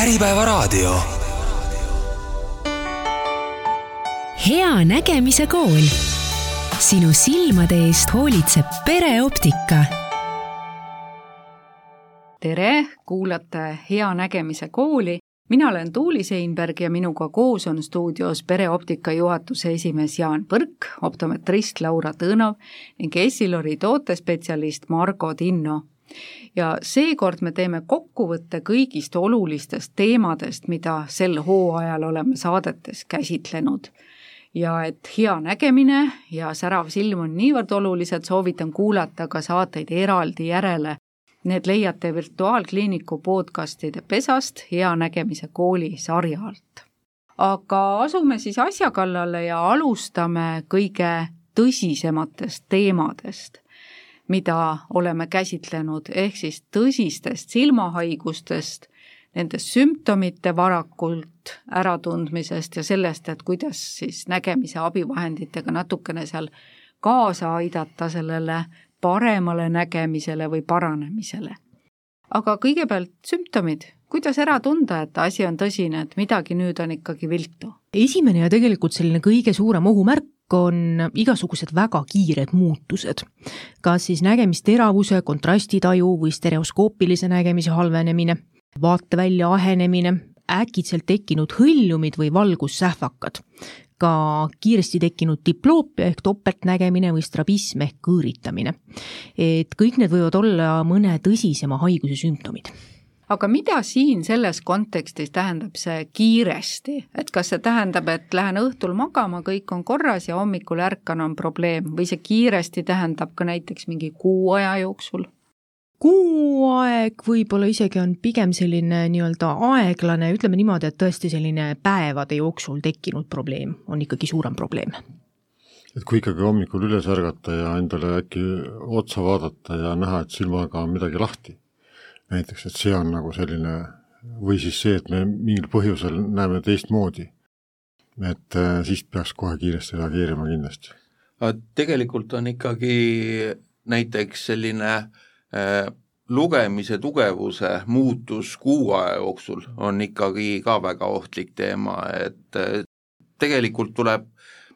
Äripäevaraadio. hea nägemise kool. sinu silmade eest hoolitseb pereoptika. tere, kuulate Hea nägemise kooli. mina olen Tuuli Seinberg ja minuga koos on stuudios pereoptika juhatuse esimees Jaan Põrk, optometrist Laura Tõnov ning Essilori tootespetsialist Margo Tinno ja seekord me teeme kokkuvõtte kõigist olulistest teemadest, mida sel hooajal oleme saadetes käsitlenud. ja et hea nägemine ja särav silm on niivõrd olulised, soovitan kuulata ka saateid eraldi järele. Need leiate Virtuaalkliiniku podcastide pesast Hea nägemise kooli sarja alt. aga asume siis asja kallale ja alustame kõige tõsisematest teemadest mida oleme käsitlenud, ehk siis tõsistest silmahaigustest, nende sümptomite varakult äratundmisest ja sellest, et kuidas siis nägemise abivahenditega natukene seal kaasa aidata sellele paremale nägemisele või paranemisele. aga kõigepealt sümptomid, kuidas ära tunda, et asi on tõsine, et midagi nüüd on ikkagi viltu? esimene ja tegelikult selline kõige suurem ohumärk on igasugused väga kiired muutused, kas siis nägemisteravuse, kontrastitaju või stereoskoopilise nägemise halvenemine, vaatevälja ahenemine, äkitselt tekkinud hõljumid või valgussähvakad, ka kiiresti tekkinud diploopia ehk topeltnägemine või strabism ehk kõõritamine. et kõik need võivad olla mõne tõsisema haiguse sümptomid aga mida siin selles kontekstis tähendab see kiiresti, et kas see tähendab, et lähen õhtul magama, kõik on korras ja hommikul ärkan, on probleem? Või see kiiresti tähendab ka näiteks mingi kuu aja jooksul? kuu aeg võib-olla isegi on pigem selline nii-öelda aeglane, ütleme niimoodi, et tõesti selline päevade jooksul tekkinud probleem on ikkagi suurem probleem. Et kui ikkagi hommikul üles ärgata ja endale äkki otsa vaadata ja näha, et silmaga on midagi lahti, näiteks, et see on nagu selline, või siis see, et me mingil põhjusel näeme teistmoodi. et äh, siis peaks kohe kiiresti reageerima kindlasti. tegelikult on ikkagi näiteks selline äh, lugemise tugevuse muutus kuu aja jooksul on ikkagi ka väga ohtlik teema, et äh, tegelikult tuleb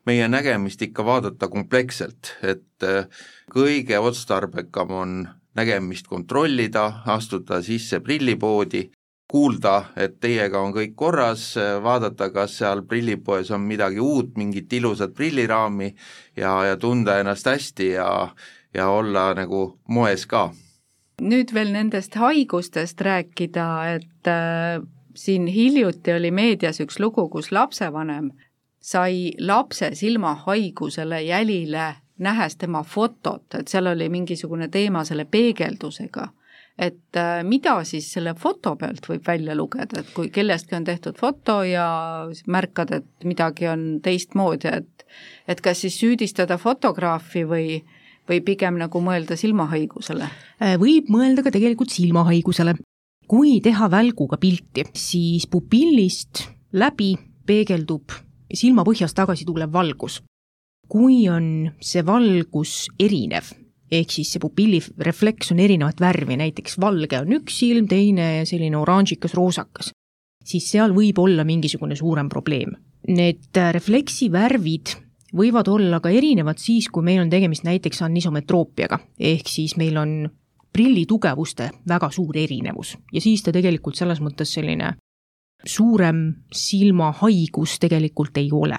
meie nägemist ikka vaadata kompleksselt, et äh, kõige otstarbekam on nägemist kontrollida, astuda sisse prillipoodi, kuulda, et teiega on kõik korras, vaadata, kas seal prillipoes on midagi uut, mingit ilusat prilliraami ja, ja tunda ennast hästi ja, ja olla nagu moes ka. nüüd veel nendest haigustest rääkida, et äh, siin hiljuti oli meedias üks lugu, kus lapsevanem sai lapse silmahaigusele jälile nähes tema fotot, et seal oli mingisugune teema selle peegeldusega, et äh, mida siis selle foto pealt võib välja lugeda, et kui kellestki on tehtud foto ja märkad, et midagi on teistmoodi, et et kas siis süüdistada fotograafi või või pigem nagu mõelda silmahaigusele? Äh, võib mõelda ka tegelikult silmahaigusele. kui teha välguga pilti, siis pupillist läbi peegeldub silmapõhjast tagasi tulev valgus kui on see valgus erinev, ehk siis see pupillirefleks on erinevat värvi, näiteks valge on üks silm, teine selline oranžikas, roosakas, siis seal võib olla mingisugune suurem probleem. Need refleksivärvid võivad olla ka erinevad siis, kui meil on tegemist näiteks anisometroopiaga, ehk siis meil on prilli tugevuste väga suur erinevus ja siis ta tegelikult selles mõttes selline suurem silmahaigus tegelikult ei ole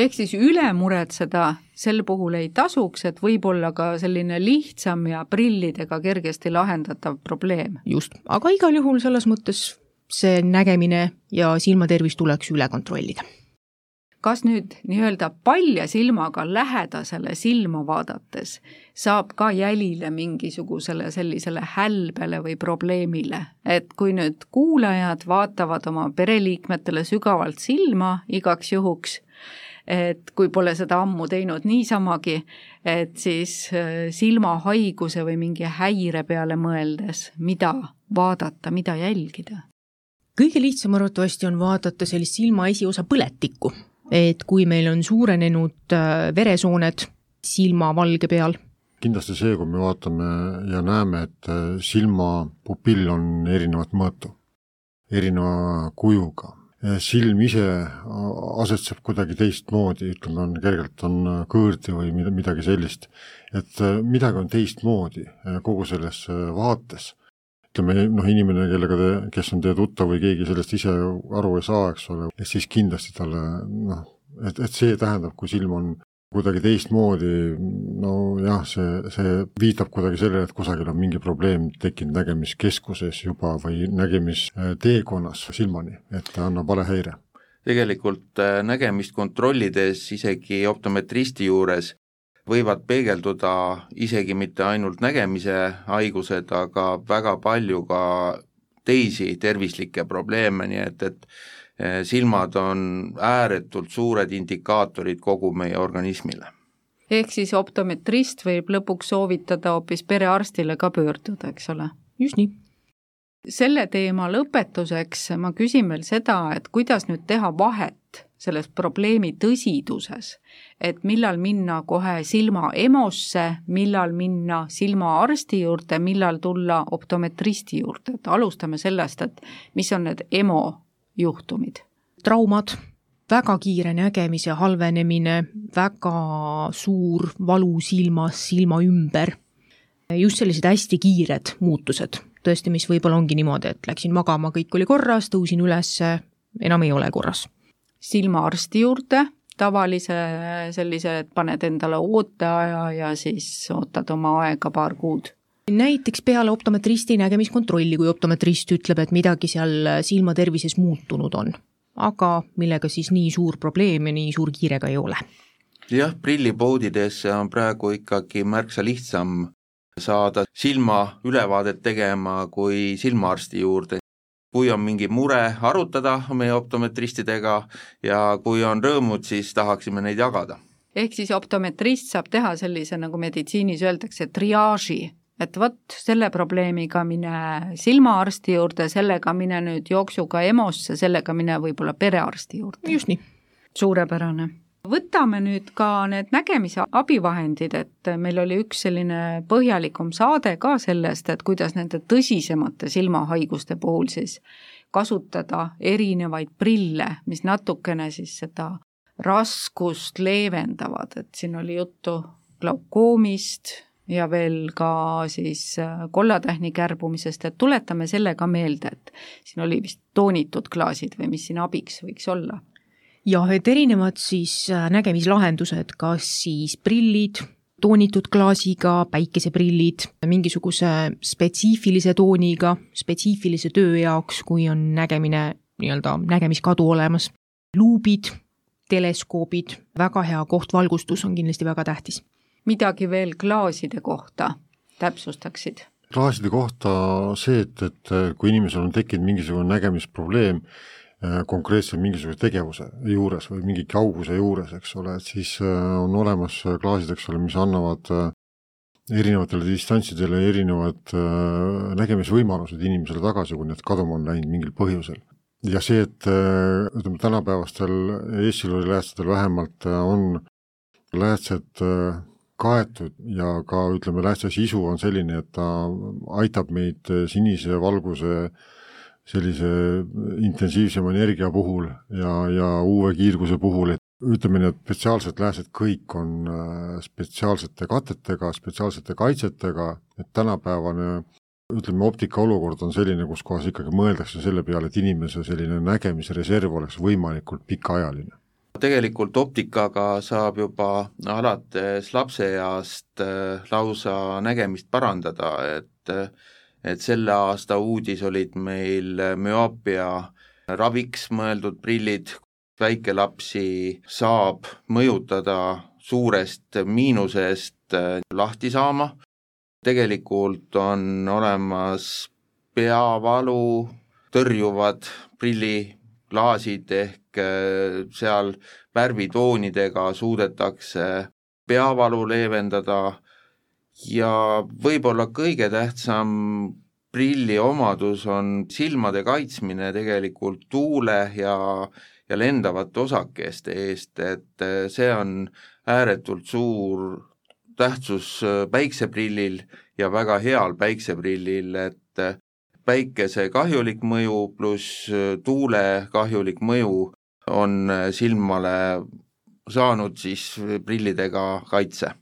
ehk siis üle muretseda sel puhul ei tasuks, et võib olla ka selline lihtsam ja prillidega kergesti lahendatav probleem. just, aga igal juhul selles mõttes see nägemine ja silmatervis tuleks üle kontrollida. kas nüüd nii-öelda palja silmaga lähedasele silma vaadates saab ka jälile mingisugusele sellisele hälbele või probleemile, et kui nüüd kuulajad vaatavad oma pereliikmetele sügavalt silma igaks juhuks, et kui pole seda ammu teinud niisamagi, et siis äh, silmahaiguse või mingi häire peale mõeldes, mida vaadata, mida jälgida? kõige lihtsam arvatavasti on vaadata sellist silma esiosa põletikku, et kui meil on suurenenud äh, veresooned silmavalge peal, kindlasti see, kui me vaatame ja näeme, et äh, silmapupill on erinevat mõõtu erineva kujuga. Silm ise asetseb kuidagi teistmoodi, ütleme, on kergelt, on kõõrdi või midagi sellist. et midagi on teistmoodi kogu selles vaates ütleme noh, inimene, kellega te, kes on teie tuttav või keegi sellest ise aru ei saa, eks ole, et siis kindlasti talle noh, et, et see tähendab, kui silm on kuidagi teistmoodi, nojah, see, see viitab kuidagi sellele, et kusagil on mingi probleem tekkinud nägemiskeskuses juba või nägemisteekonnas silmani, et ta annab valehäire. tegelikult äh, nägemist kontrollides isegi optometristi juures võivad peegelduda isegi mitte ainult nägemise haigused, aga väga palju ka teisi tervislikke probleeme, nii et, et silmad on ääretult suured indikaatorid kogu meie organismile. ehk siis optometrist võib lõpuks soovitada hoopis perearstile ka pöörduda, eks ole? just nii. selle teema lõpetuseks ma küsin veel seda, et kuidas nüüd teha vahet selles probleemi tõsiduses, et millal minna kohe silma EMO-sse, millal minna silmaarsti juurde, millal tulla optometristi juurde, et alustame sellest, et mis on need EMO juhtumid? traumad, väga kiire nägemise halvenemine, väga suur valu silmas, silma ümber, just sellised hästi kiired muutused, tõesti, mis võib-olla ongi niimoodi, et läksin magama, kõik oli korras, tõusin üles, enam ei ole korras. silmaarsti juurde tavalise sellise, et paned endale ooteaja ja siis ootad oma aega paar kuud näiteks peale optometristi nägemiskontrolli, kui optometrist ütleb, et midagi seal silma tervises muutunud on, aga millega siis nii suur probleem ja nii suur kiire ka ei ole. jah, prillipoodidesse on praegu ikkagi märksa lihtsam saada silma ülevaadet tegema kui silmaarsti juurde. kui on mingi mure, arutada meie optometristidega ja kui on rõõmud, siis tahaksime neid jagada ehk siis optometrist saab teha sellise, nagu meditsiinis öeldakse, triaaži et vot selle probleemiga mine silmaarsti juurde, sellega mine nüüd jooksuga EMO-sse, sellega mine võib-olla perearsti juurde. just nii. suurepärane. võtame nüüd ka need nägemise abivahendid, et meil oli üks selline põhjalikum saade ka sellest, et kuidas nende tõsisemate silmahaiguste puhul siis kasutada erinevaid prille, mis natukene siis seda raskust leevendavad, et siin oli juttu glaukoomist, ja veel ka siis äh, kollatähni kärbumisest, et tuletame selle ka meelde, et siin oli vist toonitud klaasid või mis siin abiks võiks olla? jah, et erinevad siis äh, nägemislahendused, kas siis prillid, toonitud klaasiga, päikeseprillid, mingisuguse spetsiifilise tooniga, spetsiifilise töö jaoks, kui on nägemine, nii-öelda nägemiskadu olemas, luubid, teleskoobid, väga hea koht, valgustus on kindlasti väga tähtis midagi veel klaaside kohta täpsustaksid? klaaside kohta see, et, et kui inimesel on tekkinud mingisugune nägemisprobleem äh, konkreetse mingisuguse tegevuse juures või mingi kauguse juures, eks ole, et siis äh, on olemas klaasid, eks ole, mis annavad äh, erinevatele distantsidele erinevad nägemisvõimalused inimesele tagasi, kui need kaduma on läinud mingil põhjusel. ja see, et ütleme, tänapäevastel Eesti läätsetel vähemalt on läätsed kaetud ja ka ütleme, läätse sisu on selline, et ta aitab meid sinise valguse sellise intensiivsema energia puhul ja, ja uue kiirguse puhul, et ütleme nii, et spetsiaalsed lääsed kõik on äh, spetsiaalsete katetega, spetsiaalsete kaitsetega, et tänapäevane ütleme, optika olukord on selline, kus kohas ikkagi mõeldakse selle peale, et inimese selline nägemisreserv oleks võimalikult pikaajaline tegelikult optikaga saab juba alates lapseeast äh, lausa nägemist parandada, et et selle aasta uudis olid meil müoopia raviks mõeldud prillid, väikelapsi saab mõjutada suurest miinusest äh, lahti saama, tegelikult on olemas peavalu tõrjuvad prilliklaasid ehk äh, seal värvitoonidega suudetakse peavalu leevendada ja võib-olla kõige tähtsam prilli omadus on silmade kaitsmine tegelikult tuule ja, ja lendavate osakeste eest, et see on ääretult suur tähtsus päikseprillil ja väga heal päikseprillil, et päikese kahjulik mõju pluss tuule kahjulik mõju on silmale saanud siis prillidega kaitse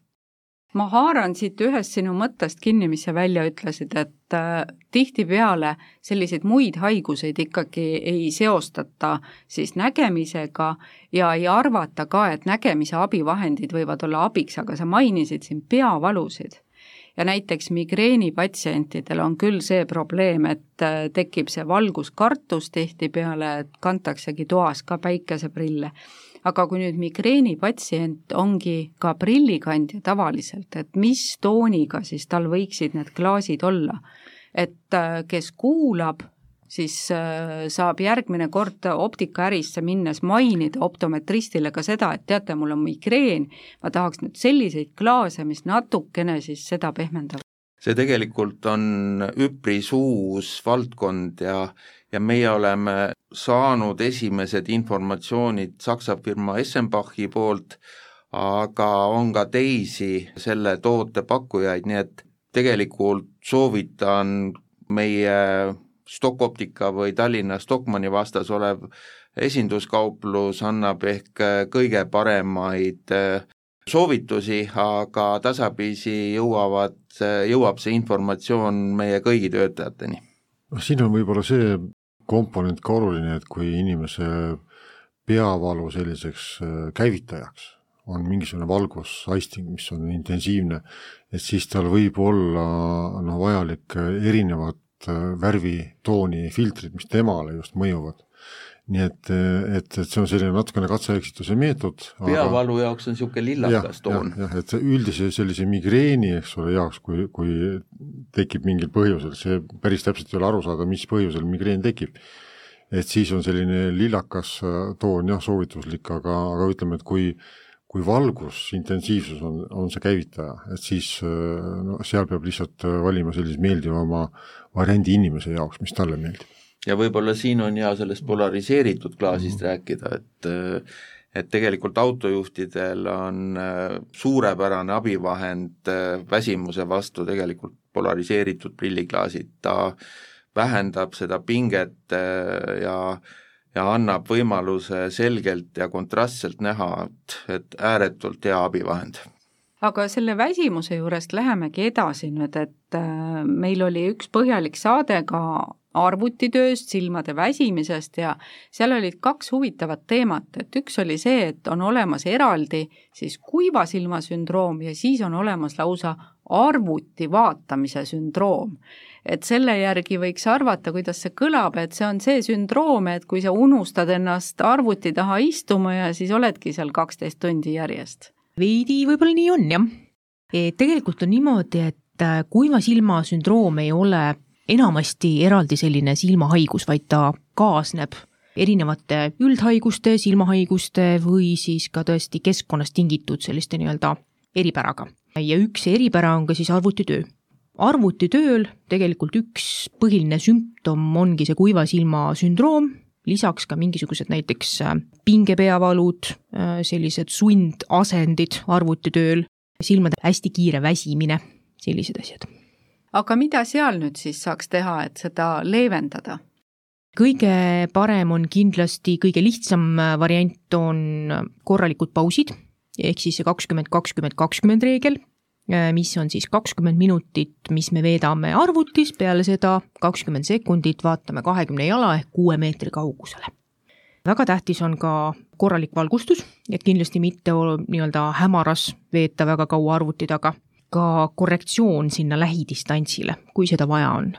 ma haaran siit ühest sinu mõttest kinni, mis sa välja ütlesid, et äh, tihtipeale selliseid muid haiguseid ikkagi ei seostata siis nägemisega ja ei arvata ka, et nägemise abivahendid võivad olla abiks, aga sa mainisid siin peavalusid. Ja näiteks migreenipatsientidel on küll see probleem, et äh, tekib see valguskartus tihtipeale, et kantaksegi toas ka päikeseprille. Aga kui nüüd migreenipatsient ongi ka prillikandja tavaliselt, et mis tooniga siis tal võiksid need klaasid olla, et äh, kes kuulab, siis äh, saab järgmine kord optikaärisse minnes mainida optometristile ka seda, et teate, mul on migreen, ma tahaks nüüd selliseid klaase, mis natukene siis seda pehmendavad. see tegelikult on üpris uus valdkond ja ja meie oleme saanud esimesed informatsioonid Saksa firma Essenbachi poolt, aga on ka teisi selle toote pakkujaid, nii et tegelikult soovitan meie Stock Optica või Tallinna Stockmanni vastas olev esinduskauplus annab ehk kõige paremaid äh, soovitusi, aga tasapisi jõuavad, jõuab see informatsioon meie kõigi töötajateni. noh, siin on võib-olla see komponent ka oluline, et kui inimese peavalu selliseks äh, käivitajaks on mingisugune valgussaisting, mis on intensiivne, et siis tal võib olla noh, vajalik erinevat äh, värvitooni filtrid, mis temale just mõjuvad nii et, et, et see on selline natukene katse-eksituse meetod. peavalu jaoks on niisugune lillakas toon ja,. jah, et üldise sellise migreeni, eks ole, jaoks, kui, kui tekib mingil põhjusel, see päris täpselt ei ole aru saada, mis põhjusel migreen tekib, et siis on selline lillakas toon jah, soovituslik, aga, aga ütleme, et kui kui valgusintensiivsus on, on see käivitaja, et siis no seal peab lihtsalt valima sellise meeldivama variandi inimese jaoks, mis talle meeldib. Ja võib-olla siin on hea sellest polariseeritud klaasist mm -hmm. rääkida, et et tegelikult autojuhtidel on äh, suurepärane abivahend äh, väsimuse vastu tegelikult polariseeritud prilliklaasid, ta vähendab seda pinget äh, ja ja annab võimaluse selgelt ja kontrastselt näha, et, et ääretult hea abivahend aga selle väsimuse juurest lähemegi edasi nüüd, et meil oli üks põhjalik saade ka arvutitööst, silmade väsimisest ja seal olid kaks huvitavat teemat, et üks oli see, et on olemas eraldi siis kuiva silma sündroom ja siis on olemas lausa arvuti vaatamise sündroom. et selle järgi võiks arvata, kuidas see kõlab, et see on see sündroom, et kui sa unustad ennast arvuti taha istuma ja siis oledki seal kaksteist tundi järjest. Veidi võib-olla nii on, jah. tegelikult on niimoodi, et äh, kuiva silma sündroom ei ole enamasti eraldi selline silmahaigus, vaid ta kaasneb erinevate üldhaiguste, silmahaiguste või siis ka tõesti keskkonnast tingitud selliste nii-öelda eripäraga. ja üks eripära on ka siis arvutitöö. arvutitööl tegelikult üks põhiline sümptom ongi see kuiva silma sündroom, lisaks ka mingisugused näiteks äh, pingepeavalud, äh, sellised sundasendid arvutitööl, silmade hästi kiire väsimine, sellised asjad aga mida seal nüüd siis saaks teha, et seda leevendada? kõige parem on kindlasti, kõige lihtsam variant on korralikud pausid, ehk siis see kakskümmend, kakskümmend, kakskümmend reegel, mis on siis kakskümmend minutit, mis me veedame arvutis, peale seda kakskümmend sekundit vaatame kahekümne jala ehk kuue meetri kaugusele. väga tähtis on ka korralik valgustus, et kindlasti mitte nii-öelda hämaras veeta väga kaua arvuti taga ka korrektsioon sinna lähidistantsile, kui seda vaja on.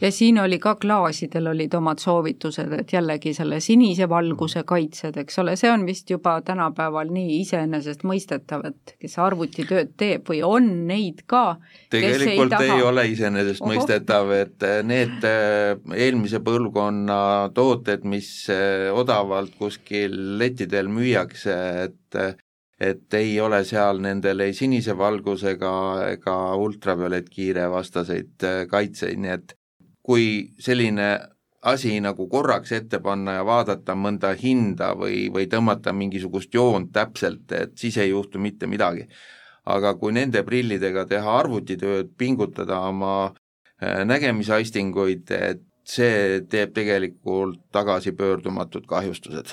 Ja siin oli ka klaasidel olid omad soovitused, et jällegi selle sinise valguse kaitsed, eks ole, see on vist juba tänapäeval nii iseenesestmõistetav, et kes arvutitööd teeb või on neid ka, tegelikult ei, ei ole iseenesestmõistetav, et need äh, eelmise põlvkonna tooted, mis äh, odavalt kuskil lettidel müüakse, et et ei ole seal nendel ei sinise valgusega ega ultraviolettkiire vastaseid kaitseid, nii et kui selline asi nagu korraks ette panna ja vaadata mõnda hinda või, või tõmmata mingisugust joont täpselt, et siis ei juhtu mitte midagi. aga kui nende prillidega teha arvutitööd, pingutada oma äh, nägemisaistinguid, et see teeb tegelikult tagasipöördumatud kahjustused.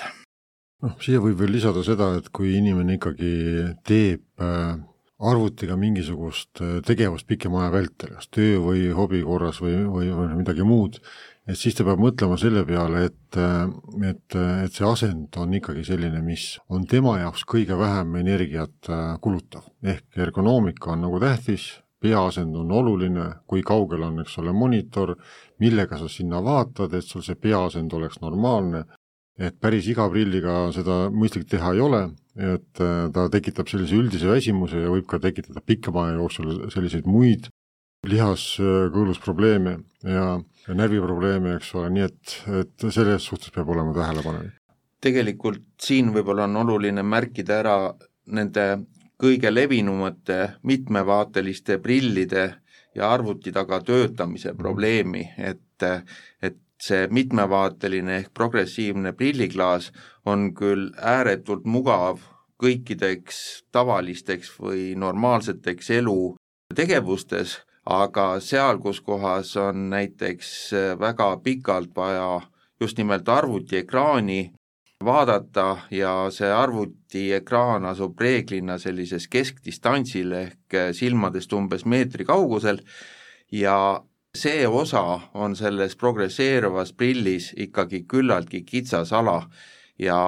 noh, siia võib veel lisada seda, et kui inimene ikkagi teeb äh, arvutiga mingisugust äh, tegevust pikema aja vältel, kas töö või hobi korras või, või, või midagi muud, et siis ta peab mõtlema selle peale, et, äh, et, et see asend on ikkagi selline, mis on tema jaoks kõige vähem energiat kulutav. ehk ergonoomika on nagu tähtis, peaasend on oluline, kui kaugel on, eks ole, monitor, millega sa sinna vaatad, et sul see peaasend oleks normaalne, et päris iga prilliga seda mõistlik teha ei ole, et äh, ta tekitab sellise üldise väsimuse ja võib ka tekitada pikema aja jooksul selliseid muid lihaskõõlusprobleeme ja, ja närviprobleeme, eks ole, nii et, et selles suhtes peab olema tähelepanelik. tegelikult siin võib-olla on oluline märkida ära nende kõige levinumate mitmevaateliste prillide ja arvuti taga töötamise mhm. probleemi, et, et see mitmevaateline ehk progressiivne prilliklaas on küll ääretult mugav kõikideks tavalisteks või normaalseteks elutegevustes, aga seal, kus kohas on näiteks väga pikalt vaja just nimelt arvutiekraani vaadata ja see arvutiekraan asub reeglina sellises keskdistantsil ehk silmadest umbes meetri kaugusel ja see osa on selles progresseeruvas prillis ikkagi küllaltki kitsas ala ja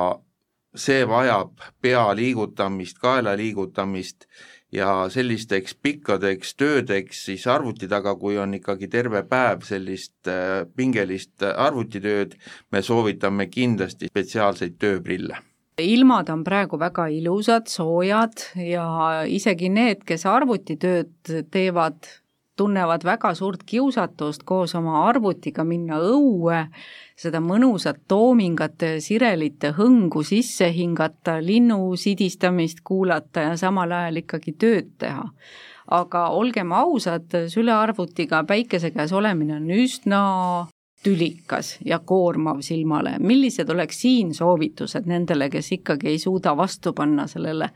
see vajab pea liigutamist, kaela liigutamist ja sellisteks pikkadeks töödeks siis arvuti taga, kui on ikkagi terve päev sellist äh, pingelist arvutitööd, me soovitame kindlasti spetsiaalseid tööprille. Ilmad on praegu väga ilusad, soojad ja isegi need, kes arvutitööd teevad, tunnevad väga suurt kiusatust koos oma arvutiga minna õue, seda mõnusat toomingate ja sirelite hõngu sisse hingata, linnu sidistamist kuulata ja samal ajal ikkagi tööd teha. aga olgem ausad, sülearvutiga päikese käes olemine on üsna tülikas ja koormav silmale. millised oleks siin soovitused nendele, kes ikkagi ei suuda vastu panna sellele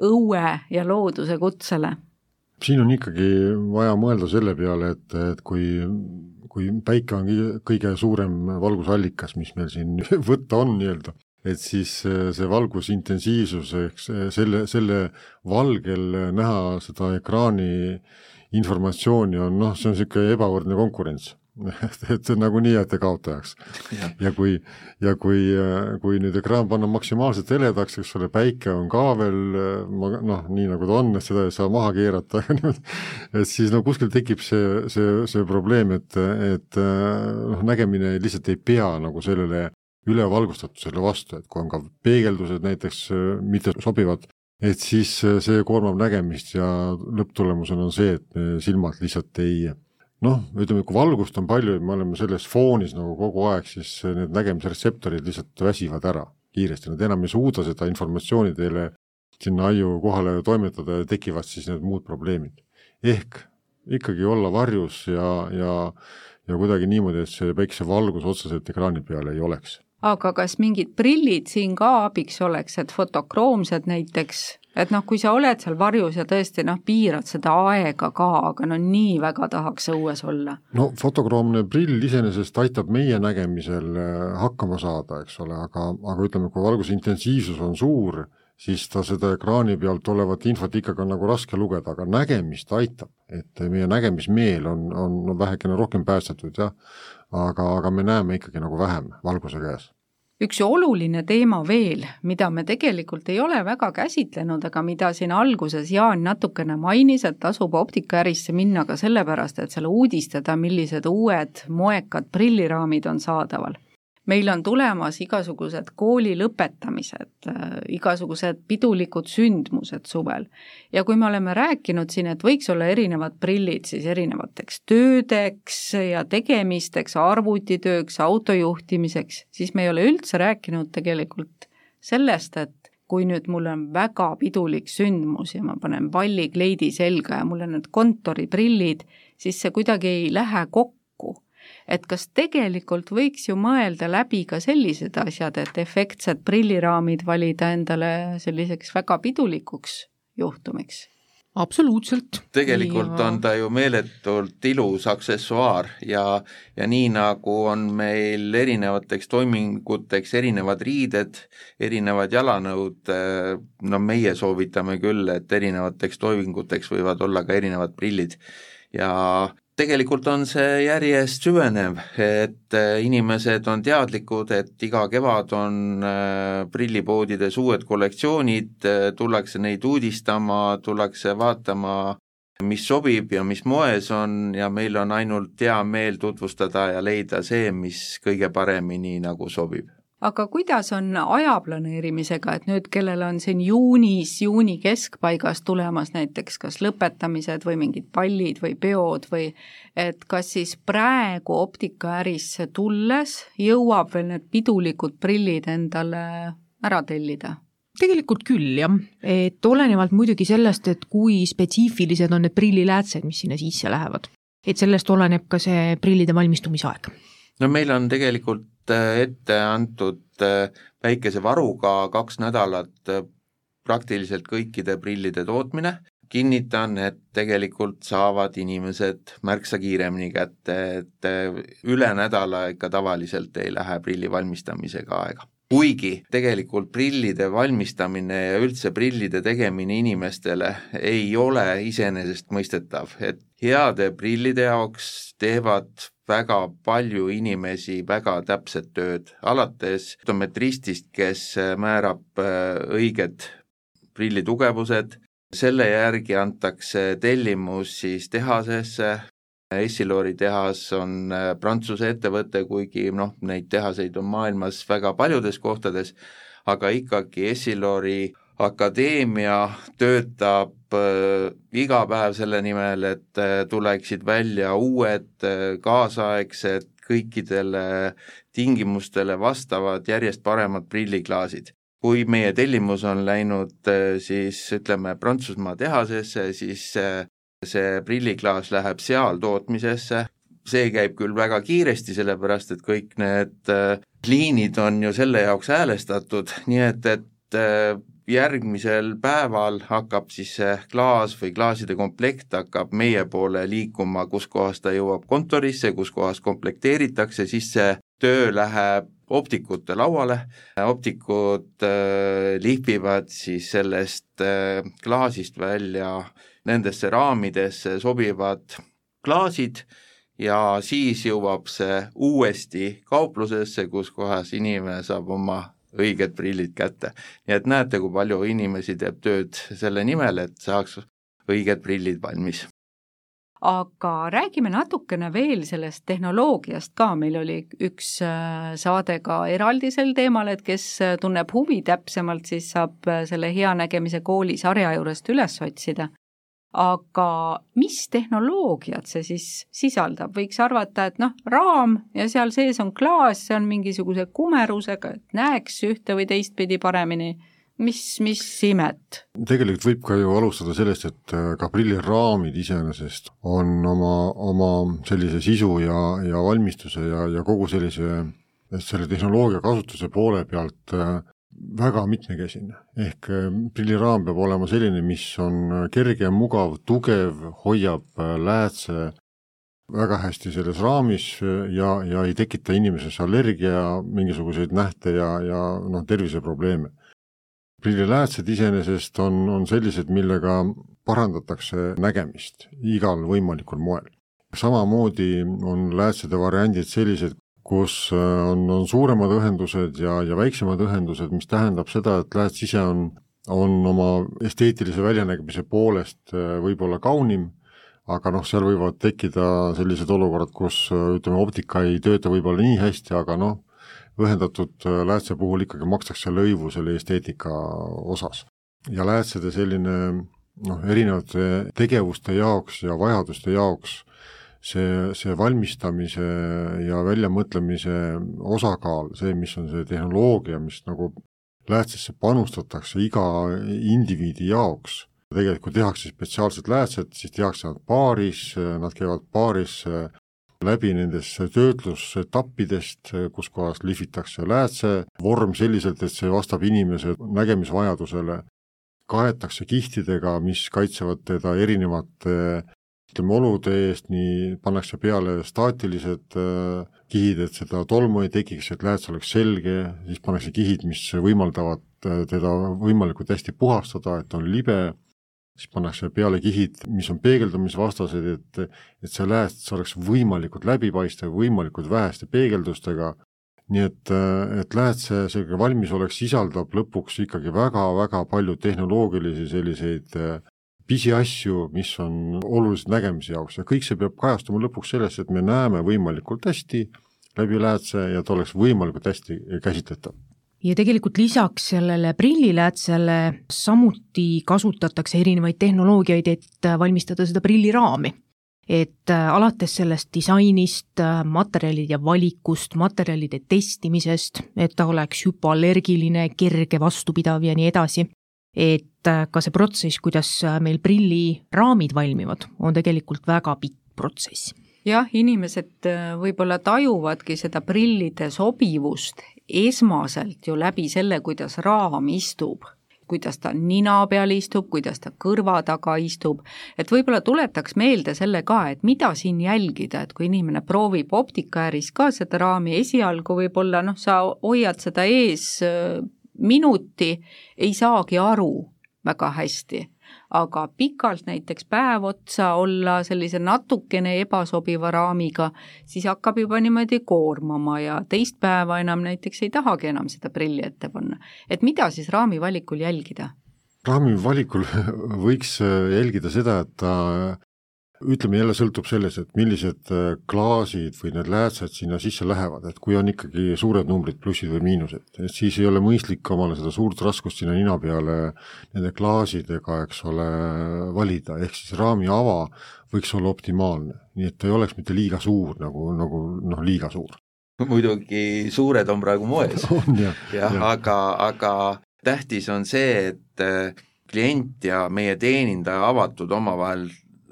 õue ja looduse kutsele? Siin on ikkagi vaja mõelda selle peale, et, et kui, kui päike on kõige suurem valgusallikas, mis meil siin võtta on nii-öelda, et siis see valgusintensiivsus ehk selle, selle valgel näha seda ekraani informatsiooni on noh, see on niisugune ebavõrdne konkurents et nagunii jääte kaotajaks. ja kui, ja kui, kui nüüd ekraan panna maksimaalselt heledaks, eks ole, päike on ka veel noh, nii nagu ta on, et seda ei saa maha keerata et siis no kuskil tekib see, see, see probleem, et, et noh, nägemine lihtsalt ei pea nagu sellele ülevalgustatusele vastu, et kui on ka peegeldused näiteks mitte sobivad, et siis see koormab nägemist ja lõpptulemusena on see, et silmad lihtsalt ei noh, ütleme, kui valgust on palju me oleme selles foonis nagu kogu aeg, siis need nägemisretseptorid lihtsalt väsivad ära kiiresti, nad enam ei suuda seda informatsiooni teile sinna aiu kohale toimetada ja tekivad siis need muud probleemid. ehk ikkagi olla varjus ja, ja, ja kuidagi niimoodi, et see päikesevalgus otseselt ekraani peal ei oleks. aga kas mingid prillid siin ka abiks oleks, et fotokroomsed näiteks et noh, kui sa oled seal varjus ja tõesti noh, piirad seda aega ka, aga no nii väga tahaks õues olla. no fotokroomne prill iseenesest aitab meie nägemisel äh, hakkama saada, eks ole, aga, aga ütleme, kui valguse intensiivsus on suur, siis ta seda ekraani pealt olevat infot ikkagi on nagu raske lugeda, aga nägemist aitab, et meie nägemismeel on, on, vähekene rohkem päästetud jah, aga, aga me näeme ikkagi nagu vähem valguse käes üks oluline teema veel, mida me tegelikult ei ole väga käsitlenud, aga mida siin alguses Jaan natukene mainis, et tasub optikaärisse minna ka sellepärast, et seal uudistada, millised uued moekad prilliraamid on saadaval meil on tulemas igasugused kooli lõpetamised, äh, igasugused pidulikud sündmused suvel. ja kui me oleme rääkinud siin, et võiks olla erinevad prillid siis erinevateks töödeks ja tegemisteks, arvutitööks, autojuhtimiseks, siis me ei ole üldse rääkinud tegelikult sellest, et kui nüüd mul on väga pidulik sündmus ja ma panen pallikleidi selga ja mul on need kontoriprillid, siis see kuidagi ei lähe kokku et kas tegelikult võiks ju mõelda läbi ka sellised asjad, et efektsed prilliraamid valida endale selliseks väga pidulikuks juhtumiks? absoluutselt. tegelikult ja... on ta ju meeletult ilus aksessuaar ja, ja nii nagu on meil erinevateks toiminguteks erinevad riided, erinevad jalanõud, eh, no meie soovitame küll, et erinevateks toiminguteks võivad olla ka erinevad prillid ja tegelikult on see järjest süvenev, et äh, inimesed on teadlikud, et iga kevad on äh, prillipoodides uued kollektsioonid, äh, tullakse neid uudistama, tullakse vaatama, mis sobib ja mis moes on ja meil on ainult hea meel tutvustada ja leida see, mis kõige paremini nagu sobib aga kuidas on aja planeerimisega, et nüüd, kellel on siin juunis, juuni keskpaigas tulemas näiteks kas lõpetamised või mingid pallid või peod või et kas siis praegu optikaärisse tulles jõuab veel need pidulikud prillid endale ära tellida? tegelikult küll jah, et olenevalt muidugi sellest, et kui spetsiifilised on need prilliläätsed, mis sinna sisse lähevad. et sellest oleneb ka see prillide valmistumisaeg. no meil on tegelikult ette antud äh, väikese varuga kaks nädalat äh, praktiliselt kõikide prillide tootmine, kinnitan, et tegelikult saavad inimesed märksa kiiremini kätte, et üle nädala ikka tavaliselt ei lähe prilli valmistamisega aega. Kuigi tegelikult prillide valmistamine ja üldse prillide tegemine inimestele ei ole iseenesestmõistetav, et heade prillide jaoks teevad väga palju inimesi väga täpset tööd, alates optometristist, kes määrab äh, õiged prilli tugevused, selle järgi antakse tellimus siis tehasesse, Essilori tehas on äh, Prantsuse ettevõte, kuigi noh, neid tehaseid on maailmas väga paljudes kohtades, aga ikkagi Essilori akadeemia töötab äh, iga päev selle nimel, et äh, tuleksid välja uued äh, kaasaegsed kõikidele tingimustele vastavad järjest paremad prilliklaasid. kui meie tellimus on läinud siis ütleme Prantsusmaa tehasesse, siis see prilliklaas läheb seal tootmisesse, see käib küll väga kiiresti, sellepärast et kõik need liinid on ju selle jaoks häälestatud, nii et, et järgmisel päeval hakkab siis see klaas või klaaside komplekt hakkab meie poole liikuma, kus kohas ta jõuab kontorisse, kus kohas komplekteeritakse, siis see töö läheb optikute lauale, optikud äh, lihvivad siis sellest äh, klaasist välja nendesse raamidesse sobivad klaasid ja siis jõuab see uuesti kauplusesse, kus kohas inimene saab oma õiged prillid kätte. nii et näete, kui palju inimesi teeb tööd selle nimel, et saaks õiged prillid valmis. Aga räägime natukene veel sellest tehnoloogiast ka, meil oli üks äh, saade ka eraldi sel teemal, et kes äh, tunneb huvi täpsemalt, siis saab äh, selle Hea Nägemise kooli sarja juurest üles otsida aga mis tehnoloogiat see siis sisaldab, võiks arvata, et noh, raam ja seal sees on klaas, see on mingisuguse kumerusega, et näeks ühte või teistpidi paremini, mis, mis imet? tegelikult võib ka ju alustada sellest, et äh, ka prilliraamid iseenesest on oma, oma sellise sisu ja, ja valmistuse ja, ja kogu sellise selle tehnoloogia kasutuse poole pealt äh, väga mitmekesine, ehk äh, prilliraam peab olema selline, mis on äh, kerge, mugav, tugev, hoiab äh, läätse väga hästi selles raamis ja, ja ei tekita inimeses allergia mingisuguseid nähte ja, ja noh, terviseprobleeme. prilliläätsed iseenesest on, on sellised, millega parandatakse nägemist igal võimalikul moel. samamoodi on läätsede variandid sellised, kus äh, on, on suuremad ühendused ja, ja väiksemad ühendused, mis tähendab seda, et lääts ise on, on oma esteetilise väljanägemise poolest äh, võib-olla kaunim, aga noh, seal võivad tekkida sellised olukorrad, kus äh, ütleme, optika ei tööta võib-olla nii hästi, aga noh, ühendatud läätse puhul ikkagi makstakse lõivu selle esteetika osas. ja läätsede selline noh, erinevate tegevuste jaoks ja vajaduste jaoks see, see valmistamise ja väljamõtlemise osakaal, see, mis on see tehnoloogia, mis nagu läätsesse panustatakse iga indiviidi jaoks, tegelikult tehakse spetsiaalsed läätsed, siis tehakse nad paaris, nad käivad paaris läbi nendest töötlusetappidest, kus kohas lihvitakse läätse vorm selliselt, et see vastab inimese nägemisvajadusele. Kaetakse kihtidega, mis kaitsevad teda erinevate ütleme, olude eest, nii pannakse peale staatilised äh, kihid, et seda tolmu ei tekiks, et lääts oleks selge, siis pannakse kihid, mis võimaldavad äh, teda võimalikult hästi puhastada, et on libe, siis pannakse peale kihid, mis on peegeldumisvastased, et et see lääts oleks võimalikult läbipaistev, võimalikult väheste peegeldustega, nii et, äh, et läätse selline valmisolek sisaldab lõpuks ikkagi väga-väga palju tehnoloogilisi selliseid pisiasju, mis on olulised nägemise jaoks ja kõik see peab kajastuma lõpuks selles, et me näeme võimalikult hästi läbi läätse ja ta oleks võimalikult hästi käsitletav ja tegelikult lisaks sellele prilliläätsele samuti kasutatakse erinevaid tehnoloogiaid, et valmistada seda prilliraami. et alates sellest disainist, materjalide valikust, materjalide testimisest, et ta oleks hüpoallergiline, kerge, vastupidav ja nii edasi, et äh, ka see protsess, kuidas äh, meil prilliraamid valmivad, on tegelikult väga pikk protsess. jah, inimesed äh, võib-olla tajuvadki seda prillide sobivust esmaselt ju läbi selle, kuidas raam istub kuidas ta nina peal istub, kuidas ta kõrva taga istub, et võib-olla tuletaks meelde selle ka, et mida siin jälgida, et kui inimene proovib optikaäris ka seda raami, esialgu võib-olla noh, sa hoiad seda ees minuti ei saagi aru väga hästi, aga pikalt näiteks päev otsa olla sellise natukene ebasobiva raamiga, siis hakkab juba niimoodi koormama ja teist päeva enam näiteks ei tahagi enam seda prilli ette panna. et mida siis raami valikul jälgida? raami valikul võiks jälgida seda, et ta ütleme jälle sõltub sellest, et millised äh, klaasid või need läätsed sinna sisse lähevad, et kui on ikkagi suured numbrid, plussid või miinused, et siis ei ole mõistlik omale seda suurt raskust sinna nina peale nende klaasidega, eks ole, valida, ehk siis raami ava võiks olla optimaalne, nii et ta ei oleks mitte liiga suur nagu, nagu noh, liiga suur. muidugi suured on praegu moes on jah ja, ja., aga, aga tähtis on see, et äh, klient ja meie teenindaja avatud omavahel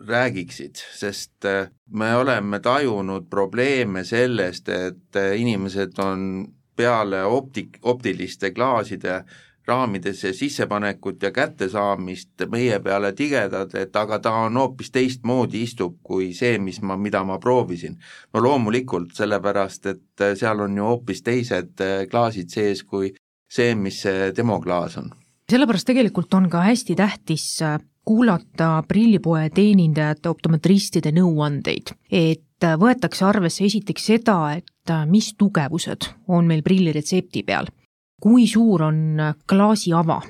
räägiksid, sest äh, me oleme tajunud probleeme sellest, et äh, inimesed on peale optik, optiliste klaaside raamidesse sissepanekut ja kättesaamist meie peale tigedad, et aga ta on hoopis teistmoodi istub kui see, mis ma, mida ma proovisin. no loomulikult, sellepärast et äh, seal on ju hoopis teised klaasid sees kui see, mis see demoklaas on. sellepärast tegelikult on ka hästi tähtis kuulata prillipoe teenindajate, optometristide nõuandeid, et võetakse arvesse esiteks seda, et mis tugevused on meil prilliretsepti peal, kui suur on klaasiava,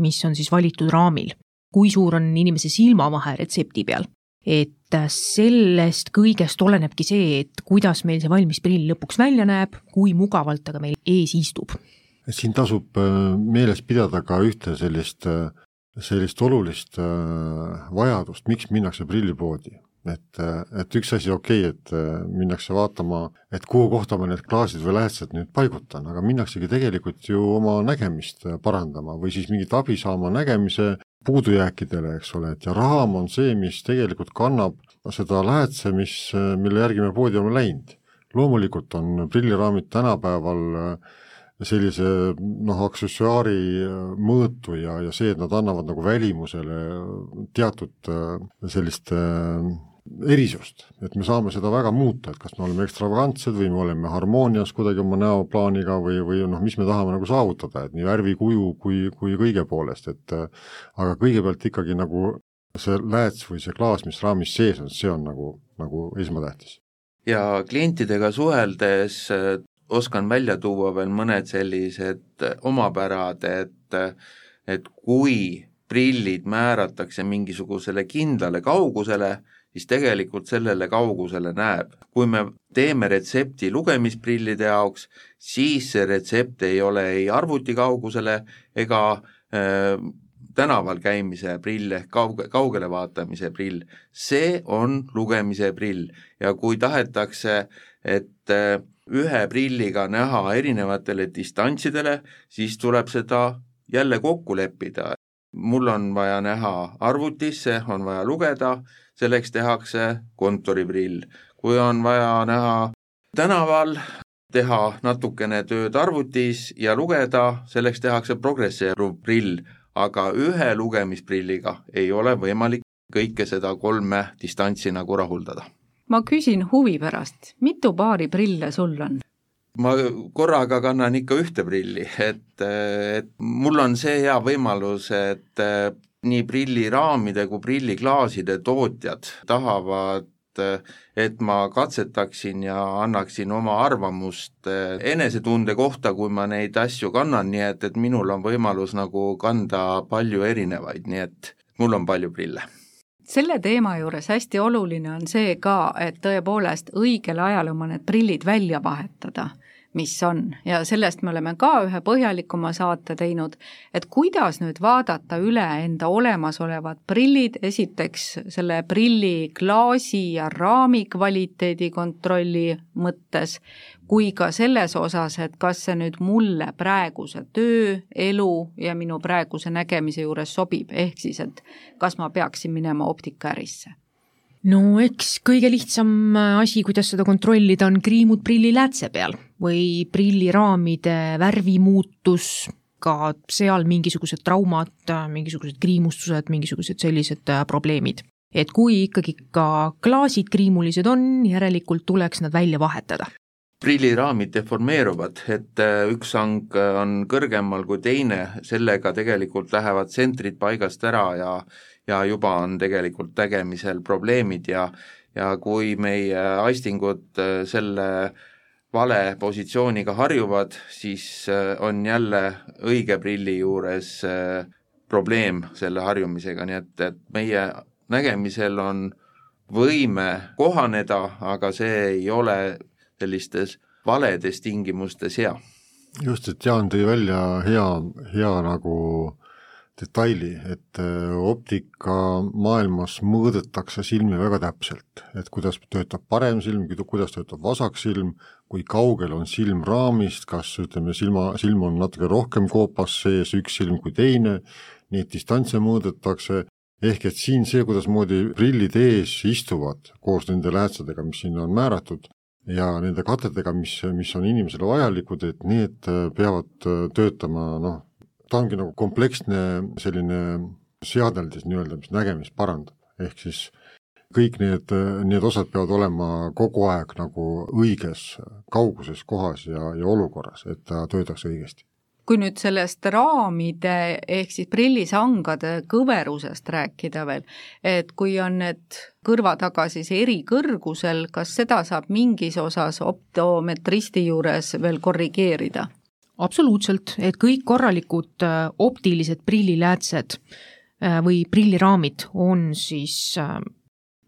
mis on siis valitud raamil, kui suur on inimese silmavahe retsepti peal, et sellest kõigest olenebki see, et kuidas meil see valmis prill lõpuks välja näeb, kui mugavalt ta ka meil ees istub. siin tasub meeles pidada ka ühte sellist sellist olulist äh, vajadust, miks minnakse prillipoodi. et, äh, et üks asi, okei okay,, et äh, minnakse vaatama, et kuhu kohta ma need klaasid või lähetsed nüüd paigutan, aga minnaksegi tegelikult ju oma nägemist parandama või siis mingit abi saama nägemise puudujääkidele, eks ole, et ja raam on see, mis tegelikult kannab seda lähetse, mis, mille järgi me poodi oleme läinud. loomulikult on prilliraamid tänapäeval äh, sellise noh, aksessuaari äh, mõõtu ja, ja see, et nad annavad nagu välimusele teatud äh, sellist äh, erisust, et me saame seda väga muuta, et kas me oleme ekstravagantsed või me oleme harmoonias kuidagi oma näoplaaniga või, või noh, mis me tahame nagu saavutada, et nii värvi, kuju kui, kui kõige poolest, et aga kõigepealt ikkagi nagu see lääts või see klaas, mis raamis sees on, see on nagu, nagu esmatähtis. Ja klientidega suheldes oskan välja tuua veel mõned sellised omapärad, et, et kui prillid määratakse mingisugusele kindlale kaugusele, siis tegelikult sellele kaugusele näeb. kui me teeme retsepti lugemisprillide jaoks, siis see retsept ei ole ei arvuti kaugusele ega äh, tänaval käimise prill ehk kauge, kaugele vaatamise prill, see on lugemise prill ja kui tahetakse, et äh, ühe prilliga näha erinevatele distantsidele, siis tuleb seda jälle kokku leppida. mul on vaja näha arvutisse, on vaja lugeda, selleks tehakse kontoriprill. kui on vaja näha tänaval, teha natukene tööd arvutis ja lugeda, selleks tehakse progresseeruv prill. aga ühe lugemisprilliga ei ole võimalik kõike seda kolme distantsi nagu rahuldada. Ma küsin huvi pärast, mitu paari prille sul on? ma korraga kannan ikka ühte prilli, et, et mul on see hea võimalus, et nii prilliraamide kui prilliklaaside tootjad tahavad et ma katsetaksin ja annaksin oma arvamust enesetunde kohta, kui ma neid asju kannan, nii et, et minul on võimalus nagu kanda palju erinevaid, nii et mul on palju prille selle teema juures hästi oluline on see ka, et tõepoolest õigel ajal oma need prillid välja vahetada mis on. Ja sellest me oleme ka ühe põhjalikuma saate teinud, et kuidas nüüd vaadata üle enda olemasolevad prillid, esiteks selle prilli klaasi ja raami kvaliteedi kontrolli mõttes, kui ka selles osas, et kas see nüüd mulle praeguse töö, elu ja minu praeguse nägemise juures sobib, ehk siis, et kas ma peaksin minema optikaärisse no eks kõige lihtsam asi, kuidas seda kontrollida, on kriimud prilliläätse peal või prilliraamide värvimuutus, ka seal mingisugused traumad, mingisugused kriimustused, mingisugused sellised äh, probleemid. et kui ikkagi ka klaasid kriimulised on, järelikult tuleks nad välja vahetada prilliraamid deformeeruvad, et äh, üks sang äh, on kõrgemal kui teine, sellega tegelikult lähevad tsentrid paigast ära ja ja juba on tegelikult tegemisel probleemid ja ja kui meie aistingud selle vale positsiooniga harjuvad, siis äh, on jälle õige prilli juures äh, probleem selle harjumisega, nii et, et meie nägemisel on võime kohaneda, aga see ei ole sellistes valedes tingimustes hea. just, et Jaan tõi välja hea, hea nagu detaili, et äh, optikamaailmas mõõdetakse silmi väga täpselt, et kuidas töötab parem silm, kuidas töötab vasak silm, kui kaugel on silm raamist, kas ütleme, silma, silm on natuke rohkem koopas sees, üks silm kui teine, neid distantse mõõdetakse, ehk et siin see, kuidasmoodi prillid ees istuvad koos nende läätsadega, mis sinna on määratud, ja nende katetega, mis, mis on inimesele vajalikud, et need peavad töötama noh, ta ongi nagu kompleksne selline seadeldis nii-öelda, mis nägemist parandab, ehk siis kõik need, need osad peavad olema kogu aeg nagu õiges kauguses, kohas ja, ja olukorras, et ta töötaks õigesti kui nüüd sellest raamide ehk siis prillisangade kõverusest rääkida veel, et kui on need kõrva taga siis eri kõrgusel, kas seda saab mingis osas optometristi juures veel korrigeerida? Absoluutselt, et kõik korralikud äh, optilised prilliläätsed äh, või prilliraamid on siis äh,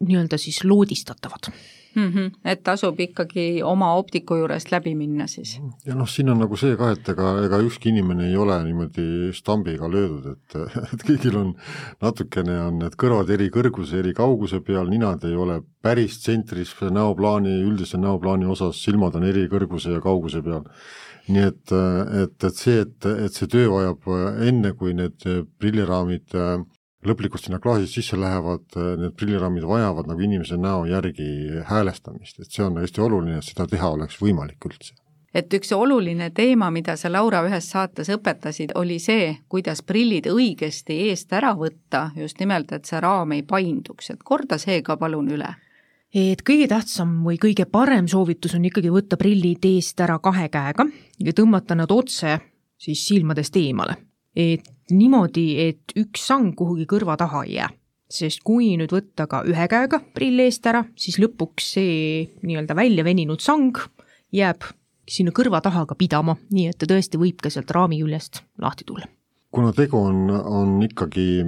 nii-öelda siis loodistatavad mm. -hmm. et tasub ikkagi oma optiku juurest läbi minna siis? ja noh, siin on nagu see ka, et ega, ega ükski inimene ei ole niimoodi stambiga löödud, et, et kõigil on natukene on need kõrvad eri kõrguse, eri kauguse peal, ninad ei ole päris tsentris näoplaani, üldise näoplaani osas, silmad on eri kõrguse ja kauguse peal nii et, et, et see, et, et see töö vajab enne, kui need prilliraamid äh, lõplikult sinna klaasi sisse lähevad, äh, need prilliraamid vajavad nagu inimese näo järgi häälestamist, et see on hästi oluline, et seda teha oleks võimalik üldse. Et üks oluline teema, mida sa, Laura, ühes saates õpetasid, oli see, kuidas prillid õigesti eest ära võtta, just nimelt, et see raam ei painduks, et korda see ka palun üle et kõige tähtsam või kõige parem soovitus on ikkagi võtta prillid eest ära kahe käega ja tõmmata nad otse siis silmadest eemale. et niimoodi, et üks sang kuhugi kõrva taha ei jää. sest kui nüüd võtta ka ühe käega prill eest ära, siis lõpuks see nii-öelda välja veninud sang jääb sinna kõrva taha ka pidama, nii et ta tõesti võib ka sealt raami küljest lahti tulla kuna tegu on, on ikkagi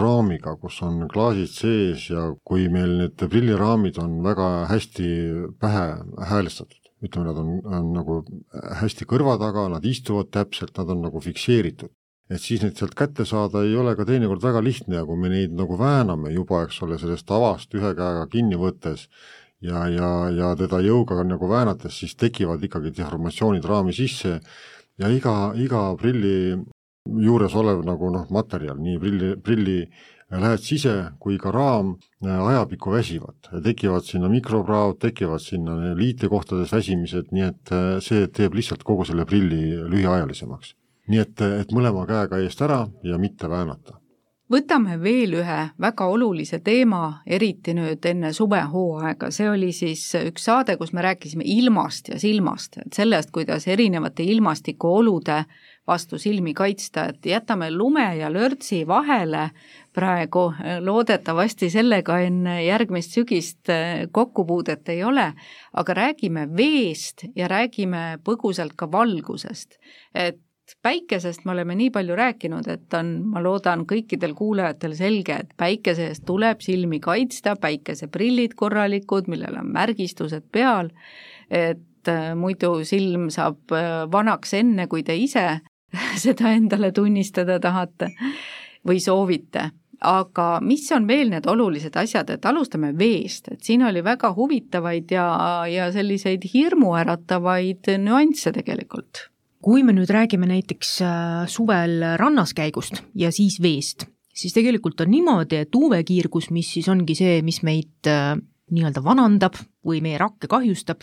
raamiga, kus on klaasid sees ja kui meil need prilliraamid on väga hästi pähe häälestatud, ütleme, nad on, on nagu hästi kõrva taga, nad istuvad täpselt, nad on nagu fikseeritud, et siis neid sealt kätte saada ei ole ka teinekord väga lihtne ja kui me neid nagu vääname juba, eks ole, sellest tavast ühe käega kinni võttes ja, ja, ja teda jõuga nagu väänates, siis tekivad ikkagi deformatsioonid raami sisse ja iga, iga prilli juures olev nagu noh, materjal, nii prilli, prilli lähets ise kui ka raam äh, ajapikku väsivad, tekivad sinna mikropraod, tekivad sinna liitekohtades väsimised, nii et äh, see teeb lihtsalt kogu selle prilli lühiajalisemaks. Nii et, et mõlema käega eest ära ja mitte väänata. Võtame veel ühe väga olulise teema, eriti nüüd enne suvehooaega, see oli siis üks saade, kus me rääkisime ilmast ja silmast, et sellest, kuidas erinevate ilmastikuolude vastu silmi kaitsta, et jätame lume ja lörtsi vahele praegu, loodetavasti sellega enne järgmist sügist kokkupuudet ei ole, aga räägime veest ja räägime põgusalt ka valgusest. et päikesest me oleme nii palju rääkinud, et on, ma loodan, kõikidel kuulajatel selge, et päikese eest tuleb silmi kaitsta, päikeseprillid korralikud, millel on märgistused peal, et äh, muidu silm saab äh, vanaks enne, kui te ise seda endale tunnistada tahate või soovite. Aga mis on veel need olulised asjad, et alustame veest, et siin oli väga huvitavaid ja, ja selliseid hirmuäratavaid nüansse tegelikult. Kui me nüüd räägime näiteks äh, suvel rannas käigust ja siis veest, siis tegelikult on niimoodi, et UV-kiirgus, mis siis ongi see, mis meid äh, nii-öelda vanandab või meie rakke kahjustab,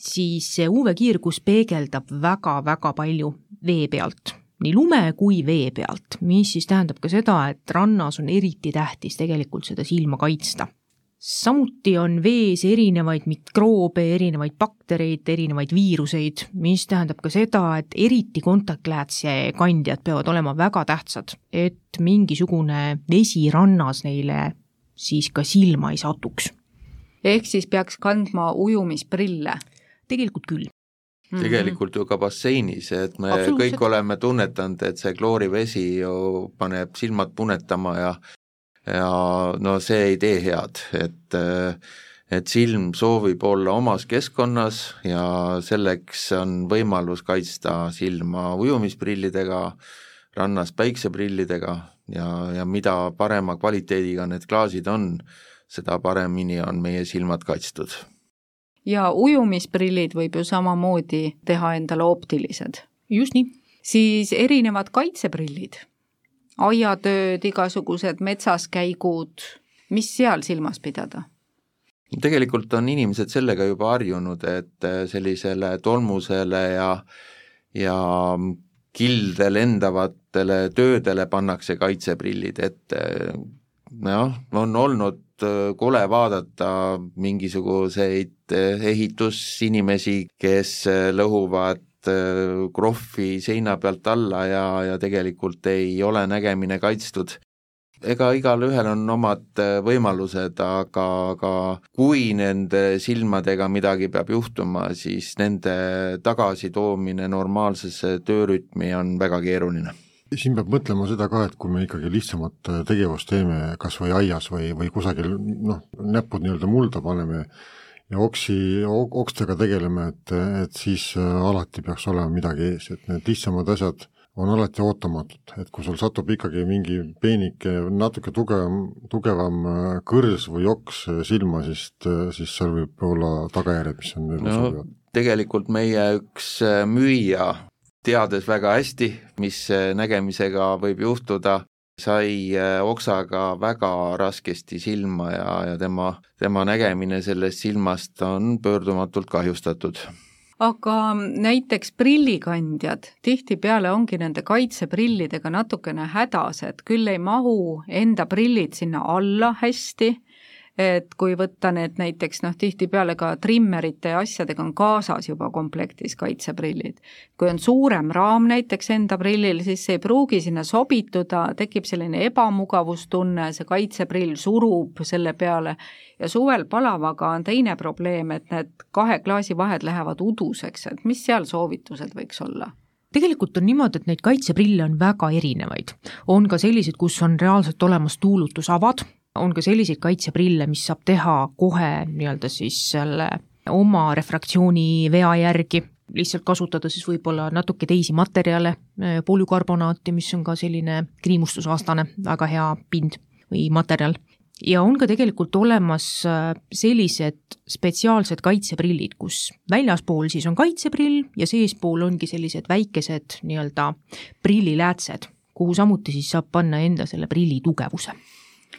siis see UV-kiirgus peegeldab väga-väga palju vee pealt, nii lume kui vee pealt, mis siis tähendab ka seda, et rannas on eriti tähtis tegelikult seda silma kaitsta samuti on vees erinevaid mikroobe, erinevaid baktereid, erinevaid viiruseid, mis tähendab ka seda, et eriti kontaktläätse kandjad peavad olema väga tähtsad, et mingisugune vesi rannas neile siis ka silma ei satuks. ehk siis peaks kandma ujumisprille? Tegelikult küll mhm. tegelikult ju ka basseinis, et me kõik oleme tunnetanud, et see kloorivesi ju paneb silmad punetama ja ja no see ei tee head, et et silm soovib olla omas keskkonnas ja selleks on võimalus kaitsta silma ujumisprillidega, rannas päikseprillidega ja, ja mida parema kvaliteediga need klaasid on, seda paremini on meie silmad kaitstud. Ja ujumisprillid võib ju samamoodi teha endale optilised. just nii. siis erinevad kaitseprillid aiatööd, igasugused metsaskäigud, mis seal silmas pidada? tegelikult on inimesed sellega juba harjunud, et äh, sellisele tolmusele ja, ja kilde lendavatele töödele pannakse kaitseprillid ette. noh, on olnud äh, kole vaadata mingisuguseid äh, ehitusinimesi, kes lõhuvad Äh, krohvi seina pealt alla ja, ja tegelikult ei ole nägemine kaitstud. ega igalühel on omad äh, võimalused, aga, aga kui nende silmadega midagi peab juhtuma, siis nende tagasitoomine normaalsesse töörütmi on väga keeruline siin peab mõtlema seda ka, et kui me ikkagi lihtsamat äh, tegevust teeme, kas või aias või, või kusagil noh, näpud nii-öelda mulda paneme, ja oksi, okstega tegeleme, et, et siis äh, alati peaks olema midagi ees, et need lihtsamad asjad on alati ootamatud, et kui sul satub ikkagi mingi peenike, natuke tugevam, tugevam äh, kõrs või oks silma, siis, siis seal võib olla tagajärjed, mis on no, tegelikult meie üks müüja, teades väga hästi, mis nägemisega võib juhtuda, sai äh, oksaga väga raskesti silma ja, ja tema, tema nägemine sellest silmast on pöördumatult kahjustatud. Aga näiteks prillikandjad, tihtipeale ongi nende kaitseprillidega natukene hädas, et küll ei mahu enda prillid sinna alla hästi et kui võtta need näiteks noh, tihtipeale ka trimmerite ja asjadega on kaasas juba komplektis kaitseprillid. kui on suurem raam näiteks enda prillil, siis see ei pruugi sinna sobituda, tekib selline ebamugavustunne, see kaitseprill surub selle peale ja suvel palavaga on teine probleem, et need kahe klaasi vahed lähevad uduseks, et mis seal soovitused võiks olla? tegelikult on niimoodi, et neid kaitseprille on väga erinevaid. on ka selliseid, kus on reaalselt olemas tuulutusavad, on ka selliseid kaitseprille, mis saab teha kohe nii-öelda siis selle oma refraktsiooni vea järgi, lihtsalt kasutada siis võib-olla natuke teisi materjale, polükarbonaati, mis on ka selline kriimustusvastane väga hea pind või materjal. ja on ka tegelikult olemas äh, sellised spetsiaalsed kaitseprillid, kus väljaspool siis on kaitseprill ja seespool ongi sellised väikesed nii-öelda prilliläätsed, kuhu samuti siis saab panna enda selle prilli tugevuse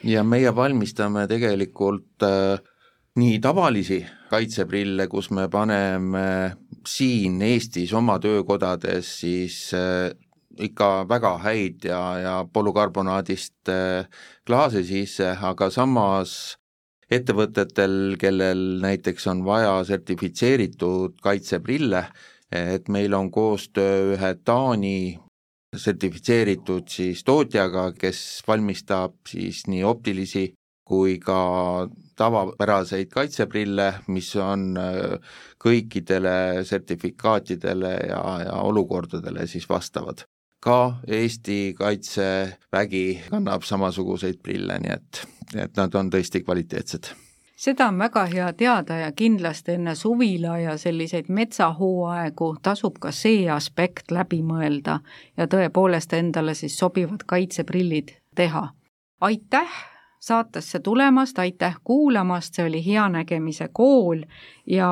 ja meie valmistame tegelikult äh, nii tavalisi kaitseprille, kus me paneme siin Eestis oma töökodades siis äh, ikka väga häid ja, ja polükarbonaadist äh, klaase sisse, aga samas ettevõtetel, kellel näiteks on vaja sertifitseeritud kaitseprille, et meil on koostöö ühe Taani sertifitseeritud siis tootjaga, kes valmistab siis nii optilisi kui ka tavapäraseid kaitseprille, mis on äh, kõikidele sertifikaatidele ja, ja olukordadele siis vastavad. ka Eesti Kaitsevägi kannab samasuguseid prille, nii et, et nad on tõesti kvaliteetsed seda on väga hea teada ja kindlasti enne suvila ja selliseid metsahooaegu tasub ka see aspekt läbi mõelda ja tõepoolest endale siis sobivad kaitseprillid teha. aitäh saatesse tulemast, aitäh kuulamast, see oli Hea Nägemise Kool ja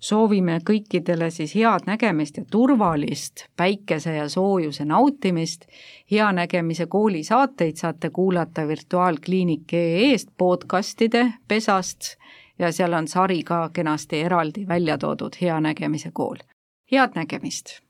soovime kõikidele siis head nägemist ja turvalist päikese ja soojuse nautimist. hea Nägemise Kooli saateid saate kuulata virtuaalkliinik.ee-st podcastide pesast ja seal on sari ka kenasti eraldi välja toodud Hea Nägemise Kool. head nägemist!